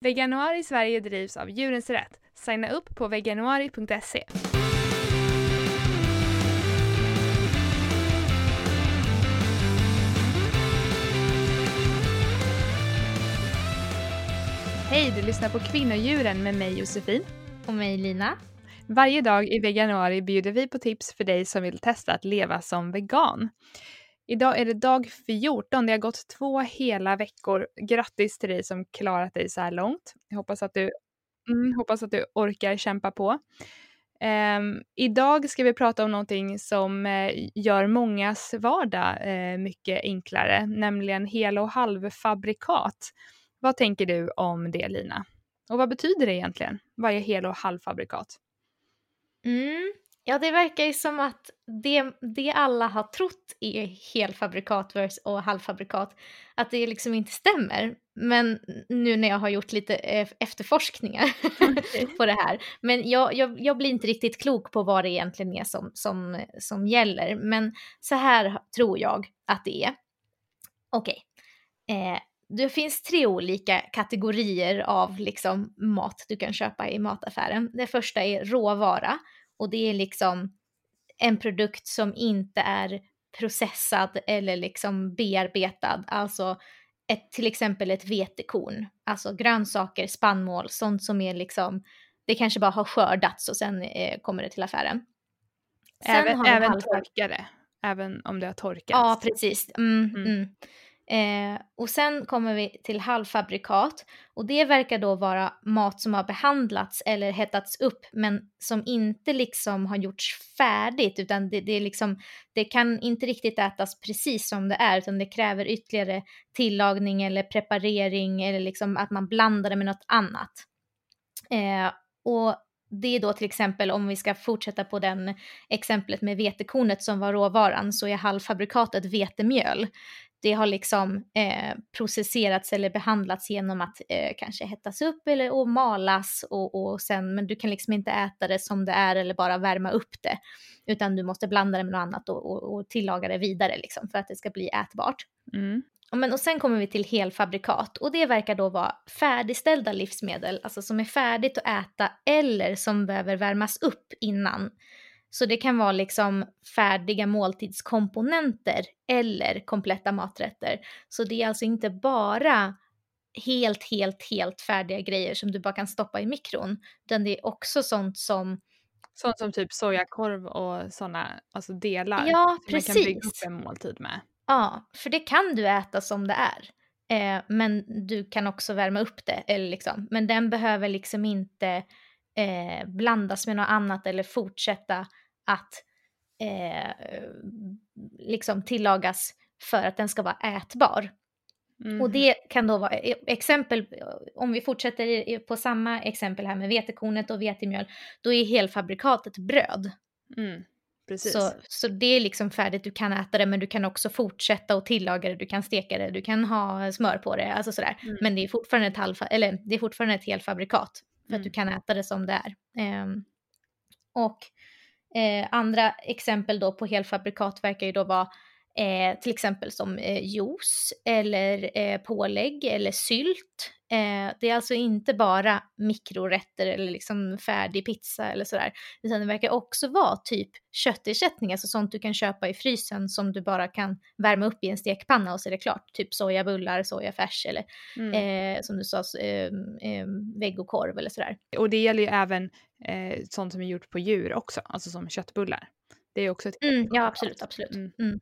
Veganuari Sverige drivs av Djurens Rätt. Signa upp på veganuari.se. Hej, du lyssnar på Kvinnodjuren med mig Josefin. Och mig Lina. Varje dag i veganuari bjuder vi på tips för dig som vill testa att leva som vegan. Idag är det dag 14, det har gått två hela veckor. Grattis till dig som klarat dig så här långt. Jag hoppas att du, mm, hoppas att du orkar kämpa på. Um, idag ska vi prata om någonting som uh, gör mångas vardag uh, mycket enklare, nämligen hel och halvfabrikat. Vad tänker du om det Lina? Och vad betyder det egentligen? Vad är hel och halvfabrikat? Mm. Ja, det verkar ju som att det, det alla har trott är helfabrikat och halvfabrikat, att det liksom inte stämmer. Men nu när jag har gjort lite efterforskningar okay. på det här. Men jag, jag, jag, blir inte riktigt klok på vad det egentligen är som, som, som gäller. Men så här tror jag att det är. Okej. Okay. Eh, det finns tre olika kategorier av liksom mat du kan köpa i mataffären. Det första är råvara och det är liksom en produkt som inte är processad eller liksom bearbetad. Alltså ett, till exempel ett vetekorn, alltså grönsaker, spannmål, sånt som är liksom, det kanske bara har skördats och sen eh, kommer det till affären. Sen även även torkade, även om det har torkats. Ja, precis. Mm, mm. Mm. Eh, och sen kommer vi till halvfabrikat och det verkar då vara mat som har behandlats eller hettats upp men som inte liksom har gjorts färdigt utan det, det, är liksom, det kan inte riktigt ätas precis som det är utan det kräver ytterligare tillagning eller preparering eller liksom att man blandar det med något annat. Eh, och det är då till exempel om vi ska fortsätta på den exemplet med vetekornet som var råvaran så är halvfabrikatet vetemjöl det har liksom eh, processerats eller behandlats genom att eh, kanske hettas upp eller och malas och, och sen, men du kan liksom inte äta det som det är eller bara värma upp det, utan du måste blanda det med något annat och, och, och tillaga det vidare liksom för att det ska bli ätbart. Mm. Men, och sen kommer vi till helfabrikat och det verkar då vara färdigställda livsmedel, alltså som är färdigt att äta eller som behöver värmas upp innan. Så det kan vara liksom färdiga måltidskomponenter eller kompletta maträtter. Så det är alltså inte bara helt, helt, helt färdiga grejer som du bara kan stoppa i mikron, utan det är också sånt som Sånt som typ sojakorv och sådana alltså delar ja, som precis. man kan bygga upp en måltid med. Ja, för det kan du äta som det är. Eh, men du kan också värma upp det. Eller liksom. Men den behöver liksom inte eh, blandas med något annat eller fortsätta att eh, liksom tillagas för att den ska vara ätbar. Mm. Och det kan då vara e, exempel, om vi fortsätter på samma exempel här med vetekornet och vetemjöl, då är helfabrikatet bröd. Mm. Precis. Så, så det är liksom färdigt, du kan äta det men du kan också fortsätta och tillaga det, du kan steka det, du kan ha smör på det, alltså sådär. Mm. Men det är fortfarande ett, halvfa, eller, det är fortfarande ett helfabrikat för att du mm. kan äta det som det är. Um, och Eh, andra exempel då på helfabrikat verkar ju då vara eh, till exempel som eh, juice eller eh, pålägg eller sylt. Eh, det är alltså inte bara mikrorätter eller liksom färdig pizza eller sådär, utan det verkar också vara typ köttersättning, alltså sånt du kan köpa i frysen som du bara kan värma upp i en stekpanna och så är det klart, typ sojabullar, sojafärs eller mm. eh, som du sa, eh, eh, vegokorv eller sådär. Och det gäller ju även eh, sånt som är gjort på djur också, alltså som köttbullar. Det är också ett mm, Ja, absolut, absolut. Mm.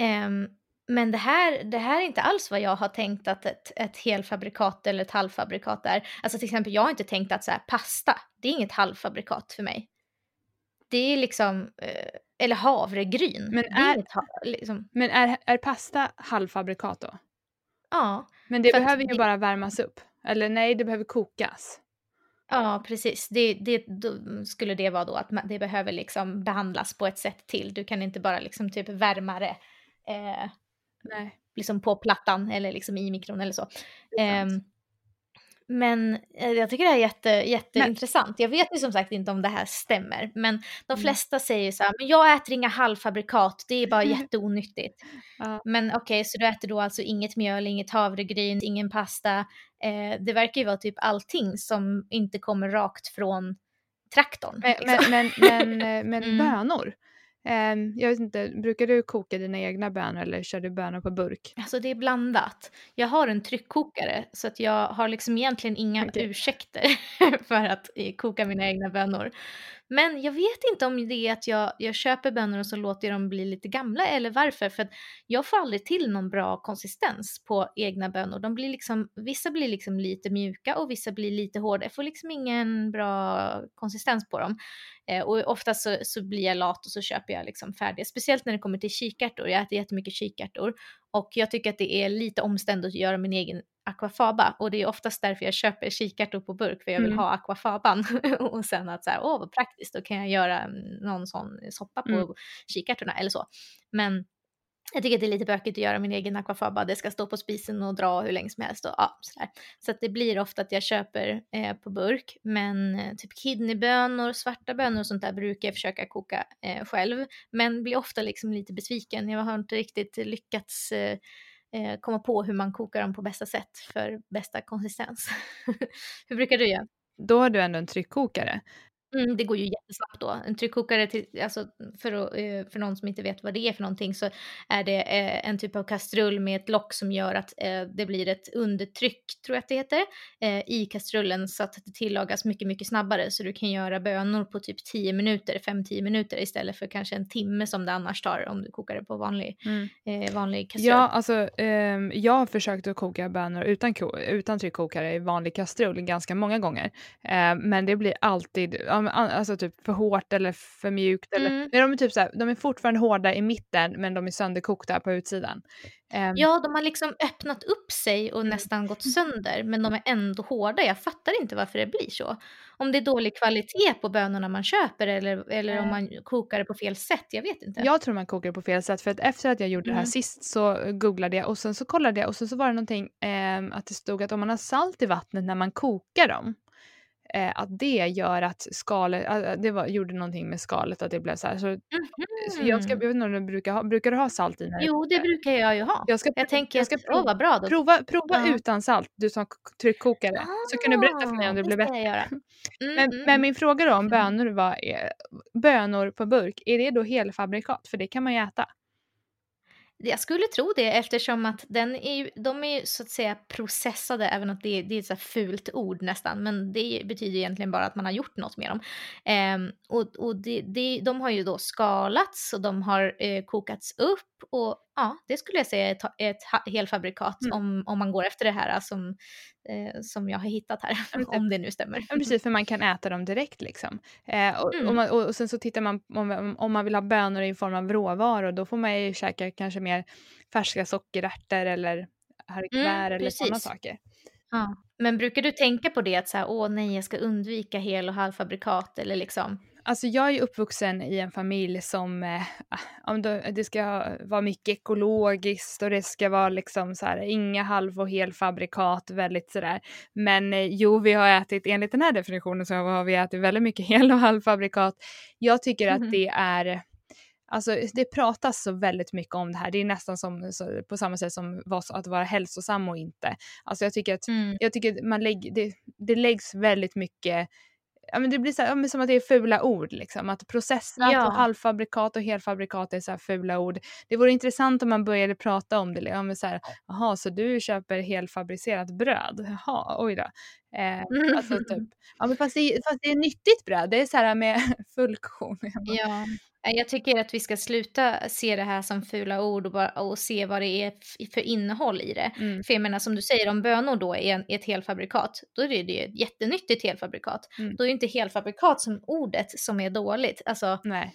Um, men det här, det här är inte alls vad jag har tänkt att ett, ett helfabrikat eller ett halvfabrikat är. Alltså till exempel, jag har inte tänkt att så här, pasta, det är inget halvfabrikat för mig. Det är liksom, eh, eller havregryn. Men, är, liksom... men är, är pasta halvfabrikat då? Ja. Men det behöver ju bara värmas upp. Eller nej, det behöver kokas. Ja, precis. Det, det, skulle det vara då att det behöver liksom behandlas på ett sätt till. Du kan inte bara liksom typ värma det eh, Nej. liksom på plattan eller liksom i mikron eller så. Eh, men jag tycker det här är jätte, jätteintressant. Jag vet ju som sagt inte om det här stämmer, men de mm. flesta mm. säger så här, men jag äter inga halvfabrikat, det är bara jätteonyttigt. ja. Men okej, okay, så du äter då alltså inget mjöl, inget havregryn, ingen pasta, Eh, det verkar ju vara typ allting som inte kommer rakt från traktorn. Men, liksom. men, men, men, men Mm. bönor. Ehm, jag vet inte, brukar du koka dina egna bönor eller kör du bönor på burk? Alltså det är blandat. Jag har en tryckkokare så att jag har liksom egentligen inga Okej. ursäkter för att eh, koka mina egna bönor. Men jag vet inte om det är att jag, jag köper bönor och så låter jag dem bli lite gamla eller varför. För att jag får aldrig till någon bra konsistens på egna bönor. De blir liksom, vissa blir liksom lite mjuka och vissa blir lite hårda. Jag får liksom ingen bra konsistens på dem. Eh, och ofta så, så blir jag lat och så köper jag liksom färdiga. Speciellt när det kommer till kikärtor. Jag äter jättemycket kikärtor. Och jag tycker att det är lite omständigt att göra min egen aquafaba. Och det är oftast därför jag köper kikärtor på burk. För jag vill Mm. ha aquafaban. och sen att så här, åh vad praktiskt, då kan jag göra mm, någon sån soppa på Mm. kikärtorna eller så. Men jag tycker att det är lite bökigt att göra min egen aquafaba. Det ska stå på spisen och dra hur länge som helst. Och, ja, sådär. Så att det blir ofta att jag köper eh, på burk. Men eh, typ kidneybönor, svarta bönor och sånt där brukar jag försöka koka eh, själv. Men blir ofta liksom lite besviken. Jag har inte riktigt lyckats eh, eh komma på hur man kokar dem på bästa sätt för bästa konsistens. hur brukar du göra? Då har du ändå en tryckkokare. Mm, det går ju jättesnabbt då. En tryckkokare, till, alltså för, eh, för någon som inte vet vad det är för någonting så är det eh, en typ av kastrull med ett lock som gör att eh, det blir ett undertryck, tror jag att det heter, i kastrullen så att det tillagas mycket, mycket snabbare. Så du kan göra bönor på typ 10 minuter, 5-10 minuter istället för kanske en timme som det annars tar om du kokar det på vanlig, Mm. vanlig kastrull. Ja, alltså ehm, jag har försökt att koka bönor utan, utan tryckkokare i vanlig kastrull ganska många gånger. Men det blir alltid alltså typ för hårt eller för mjukt. Eller, Mm. De, är typ så här, de är fortfarande hårda i mitten men de är sönderkokta på utsidan. Ehm, Ja, de har liksom öppnat upp sig och Mm. nästan gått sönder, men de är ändå hårda. Jag fattar inte varför det blir så. Om det är dålig kvalitet på bönorna man köper eller, eller om Eh. man kokar det på fel sätt, jag vet inte. Jag tror man kokar det på fel sätt för att efter att jag gjorde det här Mm. sist så googlade jag och sen så kollade jag och sen så var det någonting ehm, att det stod att om man har salt i vattnet när man kokar dem eh, att det gör att skalet, äh, det var, gjorde någonting med skalet att det blev så här. Så, så jag, ska, jag Mhm. vet inte om du brukar ha, brukar du ha salt i när Jo, det brukar jag ju ha. Jag ska, Jag tänker jag ska att, åh prova, vad bra då. prova, prova Ja. utan salt, du som tryckkokare. så kan du berätta för mig om det Ah, blir bättre. jag göra. Mm, Men, mm, men min fråga då om Mm. bönor var, eh, bönor på burk, är det då helfabrikat? För det kan man ju äta. Jag skulle tro det eftersom att den är ju, de är ju så att säga processade, även om det, det är ett så här fult ord nästan, men det betyder egentligen bara att man har gjort något med dem. Eh, och och det, det, de har ju då skalats och de har eh, kokats upp och ja, det skulle jag säga är ett, ett helfabrikat Mm. om, om man går efter det här som, eh, som jag har hittat här, men typ- om det nu stämmer. Ja, precis, för man kan äta dem direkt liksom. Eh, och, Mm. och, man, och, sen så tittar man om, om man vill ha bönor i form av råvaror, då får man ju käka kanske mer färska sockerärtor eller haricots Mm, eller sådana saker. Ja. Men brukar du tänka på det att så här, åh nej, jag ska undvika hel och halvfabrikat eller liksom? Alltså jag är uppvuxen i en familj som, eh, om det, ska vara mycket ekologiskt och det ska vara liksom så här, inga halv och helfabrikat, väldigt sådär. Men eh, jo, vi har ätit, enligt den här definitionen så har vi ätit väldigt mycket hel och halvfabrikat. Jag tycker att det är Alltså det pratas så väldigt mycket om det här. Det är nästan som, så, på samma sätt som att vara hälsosam och inte. Alltså jag tycker att Mm. jag tycker att man lägg, det, det läggs väldigt mycket Ja, men det blir så här, ja, men som att det är fula ord. Liksom. Att processat Ja. och halvfabrikat och helfabrikat är så fula ord. Det vore intressant om man började prata om det. Ja, men så här, Jaha, så du köper helfabricerat bröd? Jaha, oj då. Eh, alltså, typ. ja, men fast, det, fast det är nyttigt bröd. Det är så här med funktion. Ja, jag tycker att vi ska sluta se det här som fula ord och, bara, och se vad det är för innehåll i det. Mm. För jag menar som du säger, om bönor då är en, ett helfabrikat, då är det ju ett jättenyttigt helfabrikat. Mm. Då är ju inte helfabrikat som ordet som är dåligt. Alltså, Nej,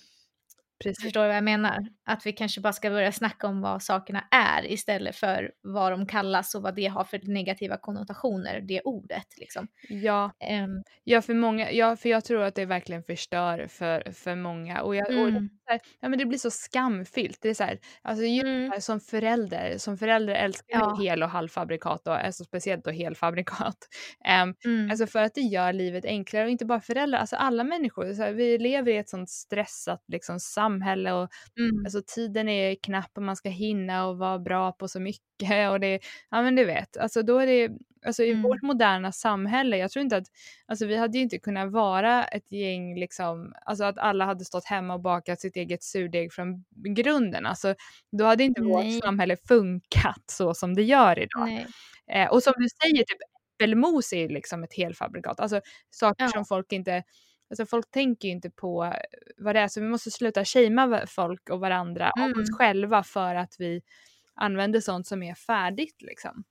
precis. förstår du vad jag menar? Att vi kanske bara ska börja snacka om vad sakerna är istället för vad de kallas och vad det har för negativa konnotationer, det ordet liksom. Ja, Ehm, ja, för många, ja, för jag tror att det verkligen förstör för, för många. Och, jag, och mm, här, ja, men det blir så skamfyllt. Det är så här, alltså mm, här, som förälder, som förälder älskar Ja. jag hel och halvfabrikat och alltså speciellt då helfabrikat. Um, mm, alltså för att det gör livet enklare och inte bara föräldrar, alltså alla människor. Så vi lever i ett sånt stressat liksom, samhälle och mm. alltså, tiden är knapp och man ska hinna och vara bra på så mycket och det, ja men du vet, alltså då är det, alltså i mm. vårt moderna samhälle, jag tror inte att, alltså vi hade ju inte kunnat vara ett gäng liksom, alltså att alla hade stått hemma och bakat sitt eget surdeg från grunden, alltså då hade inte Nej. vårt samhälle funkat så som det gör idag. Eh, och som du säger, typ äppelmos är liksom ett helfabrikat. Alltså saker ja. som folk inte, alltså folk tänker ju inte på vad det är så vi måste sluta shamea folk och varandra mm. och oss mm. själva för att vi använder sånt som är färdigt liksom.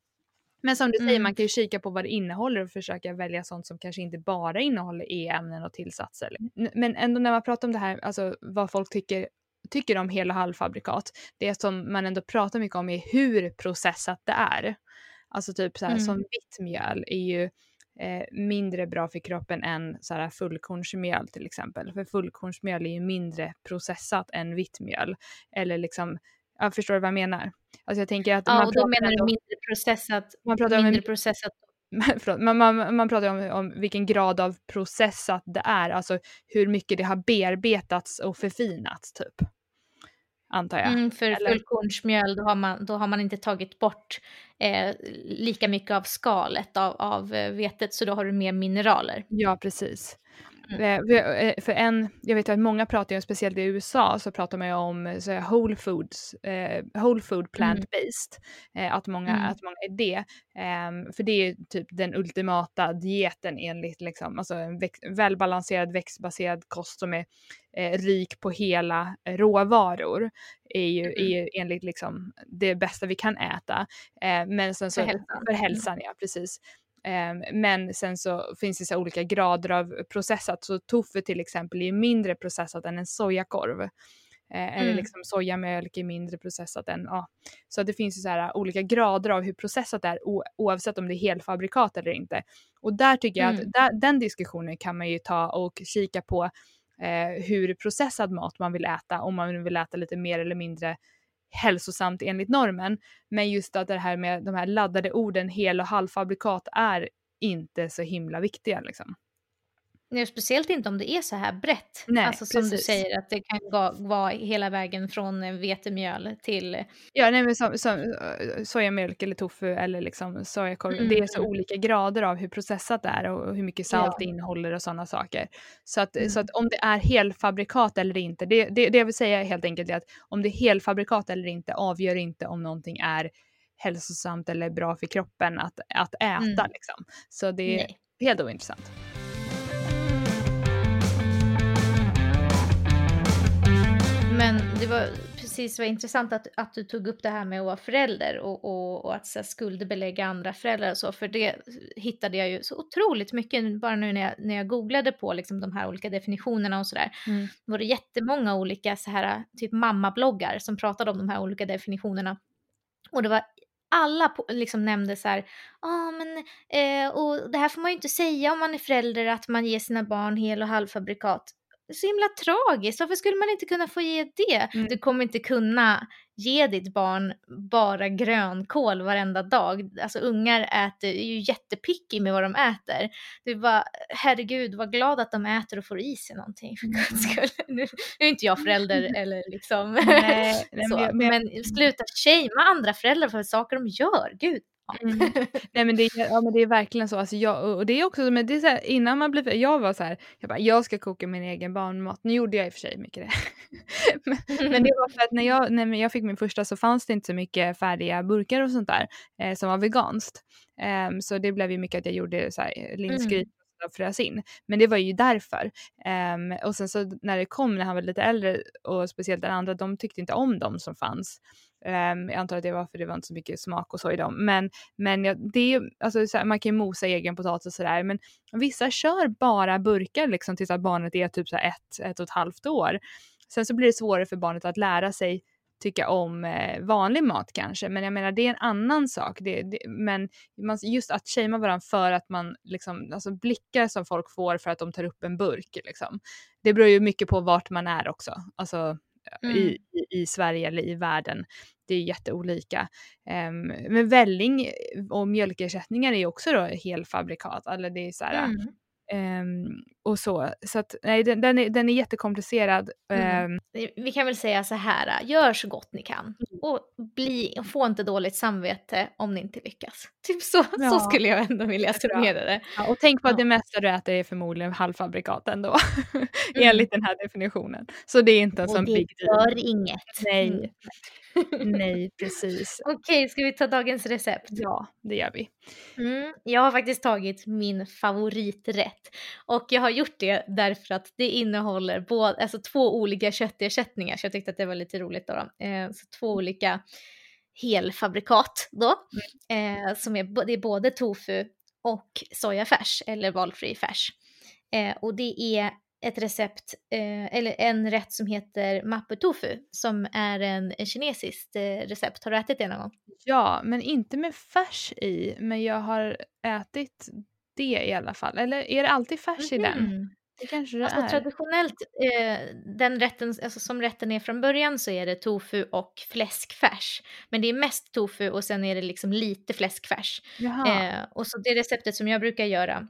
Men som du mm. säger, man kan ju kika på vad det innehåller och försöka välja sånt som kanske inte bara innehåller e-ämnen och tillsatser. Men ändå när man pratar om det här, alltså vad folk tycker tycker om hel och halvfabrikat, det som man ändå pratar mycket om är hur processat det är. Alltså typ så här, mm. som vitt mjöl är ju eh, mindre bra för kroppen än så här fullkornsmjöl till exempel. För fullkornsmjöl är ju mindre processat än vitt mjöl. Eller liksom, jag förstår vad jag menar. Alltså jag tänker att ja, man och då menar du mindre processat. Man pratar mindre om, processat. Förlåt, man, man, man pratar om, om vilken grad av processat det är, alltså hur mycket det har bearbetats och förfinats typ antar jag. Mm, för Eller? fullkornsmjöl då har, man, då har man inte tagit bort eh, lika mycket av skalet av, av eh, vetet så då har du mer mineraler. Ja precis. Mm. Eh, eh, för en, jag vet att många pratar ju, speciellt i USA, så pratar man ju om så whole foods, eh, whole food plant-based. Mm. Eh, att, många, mm. att många är det. Eh, för det är ju typ den ultimata dieten enligt liksom, alltså en väx, välbalanserad växtbaserad kost som är eh, rik på hela råvaror. Är ju, är ju enligt liksom det bästa vi kan äta. men sen så, för hälsan, för hälsan ja precis. Ehm, men sen så finns det så olika grader av processat. Så tofu till exempel är mindre processat än en sojakorv. Eh, eller mm. liksom sojamjölk är mindre processat än, ja. Så det finns ju så här olika grader av hur processat det är oavsett om det är helfabrikat eller inte. Och där tycker jag mm. att där, den diskussionen kan man ju ta och kika på eh, hur processad mat man vill äta, om man vill äta lite mer eller mindre hälsosamt enligt normen. Men just att det här med de här laddade orden hel och halvfabrikat är inte så himla viktiga liksom. Nej, speciellt inte om det är så här brett. Nej, alltså som precis. du säger att det kan vara hela vägen från eh, vetemjöl till... Ja, nej, men som, som eh, sojamjölk eller tofu eller liksom sojakorv. Mm. Det är så olika grader av hur processat det är och hur mycket salt ja. det innehåller och sådana saker. Så att, mm. så att om det är helfabrikat eller inte, det, det, det jag vill säga helt enkelt är att om det är helfabrikat eller inte avgör inte om någonting är hälsosamt eller bra för kroppen att, att äta. Mm. Liksom. Så det är nej. helt ointressant. Men det var precis var intressant att, att du tog upp det här med att vara förälder och, och, och att så här, skuldbelägga andra föräldrar och så, för det hittade jag ju så otroligt mycket bara nu när jag, när jag googlade på liksom de här olika definitionerna och sådär. Mm. Var det jättemånga olika så här, typ mammabloggar som pratade om de här olika definitionerna. Och det var alla liksom nämnde så här, ah, men, eh, och det här får man ju inte säga om man är förälder, att man ger sina barn hel och halvfabrikat så himla tragiskt. Varför skulle man inte kunna få ge det? Mm. Du kommer inte kunna ge ditt barn bara grönkål varenda dag. Alltså ungar äter, är ju jättepicky med vad de äter. Du bara, herregud, var glad att de äter och får i sig någonting för guds mm. skull. Nu, är inte jag förälder eller liksom nej, så, men, men, men sluta shamea andra föräldrar för saker de gör. Gud, Mm. Nej men det, är, ja, men det är verkligen så. Alltså jag, och det är också men det är så här, innan man blir jag var så här, jag bara, jag ska koka min egen barnmat. Nu gjorde jag i och för sig mycket det. men, men, det var för att när jag, när jag fick min första så fanns det inte så mycket färdiga burkar och sånt där eh, som var veganskt. Um, så det blev ju mycket att jag gjorde så här, linsgryta mm. frös in. Men det var ju därför. Um, och sen så när det kom när han var lite äldre och speciellt den andra, de tyckte inte om dem som fanns. Um, jag antar att det var för det var inte så mycket smak och så i dem. Men, men ja, det är, alltså, så här, man kan ju mosa egen potatis och sådär. Men vissa kör bara burkar liksom tills att barnet är typ så ett, ett och ett halvt år. Sen så blir det svårare för barnet att lära sig tycka om eh, vanlig mat kanske. Men jag menar det är en annan sak. Det, det, men man, just att shamea varandra för att man liksom, alltså blickar som folk får för att de tar upp en burk liksom. Det beror ju mycket på vart man är också. Alltså mm. i, i, Sverige eller i världen. Det är jätteolika. Um, men välling och mjölkersättningar är också då helfabrikat. Eller det är så här, mm. Um, och så. Så att, nej, den, den, är, den är jättekomplicerad. Mm. Um, Vi kan väl säga så här, gör så gott ni kan. Och bli, få inte dåligt samvete om ni inte lyckas. Typ så, Ja. så skulle jag ändå vilja Det summera det. ja, och tänk på att det mesta du äter är förmodligen halvfabrikat ändå. Mm. Enligt den här definitionen. Så det är inte en Och sån det big deal. gör inget. Nej, Mm. Nej precis. Okej, ska vi ta dagens recept? Ja, det gör vi. Mm, jag har faktiskt tagit min favoriträtt och jag har gjort det därför att det innehåller både, alltså två olika köttersättningar så jag tyckte att det var lite roligt då. då. Eh, så två olika helfabrikat då eh, som är, det är både tofu och sojafärs eller valfri färs. Eh, och det är ett recept, eh, eller en rätt som heter mappe tofu som är en, kinesiskt eh, recept. Har du ätit det någon gång? Ja, men inte med färs i. Men jag har ätit det i alla fall. Eller är det alltid färs i den? Mhm. Det kanske det Alltså är. traditionellt, eh, den rätten, alltså som rätten är från början så är det tofu och fläskfärs. Men det är mest tofu och sen är det liksom lite fläskfärs. Eh, och så det receptet som jag brukar göra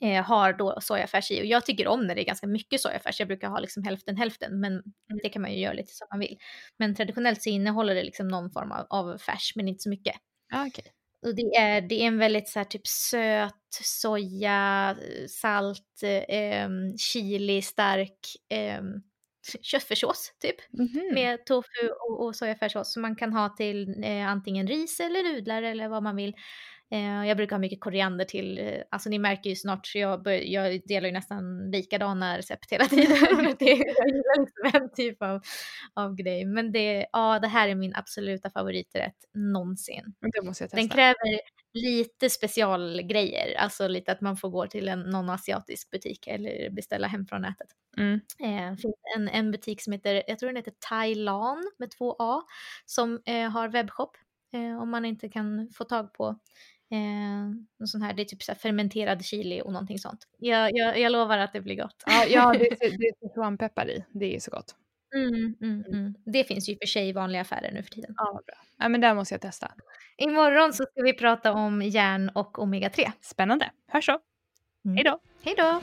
eh, har då sojafärs i. Och jag tycker om när det är ganska mycket sojafärs. Jag brukar ha liksom hälften hälften, men det kan man ju göra lite som man vill. Men traditionellt så innehåller det liksom någon form av, av färs, men inte så mycket. Ja, okej. Och det är, det är en väldigt så här typ söt, soja, salt, eh, chili, stark eh, köttfärssås typ. Mhm. Med tofu och, och sojafärssås som man kan ha till eh, antingen ris eller nudlar eller vad man vill. Eh, jag brukar ha mycket koriander till, eh, alltså ni märker ju snart så jag, bör, jag delar ju nästan likadana recept hela tiden. Det, jag gillar liksom en typ av, av grej. Men det, ja, det här är min absoluta favoriträtt någonsin. Det måste jag Den testa. kräver lite specialgrejer, alltså lite att man får gå till en, någon asiatisk butik eller beställa hem från nätet. Mm. Eh, finns en, en butik som heter, jag tror den heter Thailan med två A, som eh, har webbshop eh, om man inte kan få tag på eh, sån här, det är typ så fermenterad chili och någonting sånt. Jag, jag, jag lovar att det blir gott. Ja, ja, det, det, det är sichuanpeppar i. Det är så gott. Mm, mm, mm. Det finns ju för sig i vanliga affärer nu för tiden. Ja, bra. Ja, men där måste jag testa. Imorgon så ska vi prata om järn och omega-3. Spännande. Hörs så. Mm. Hej då. Hej då!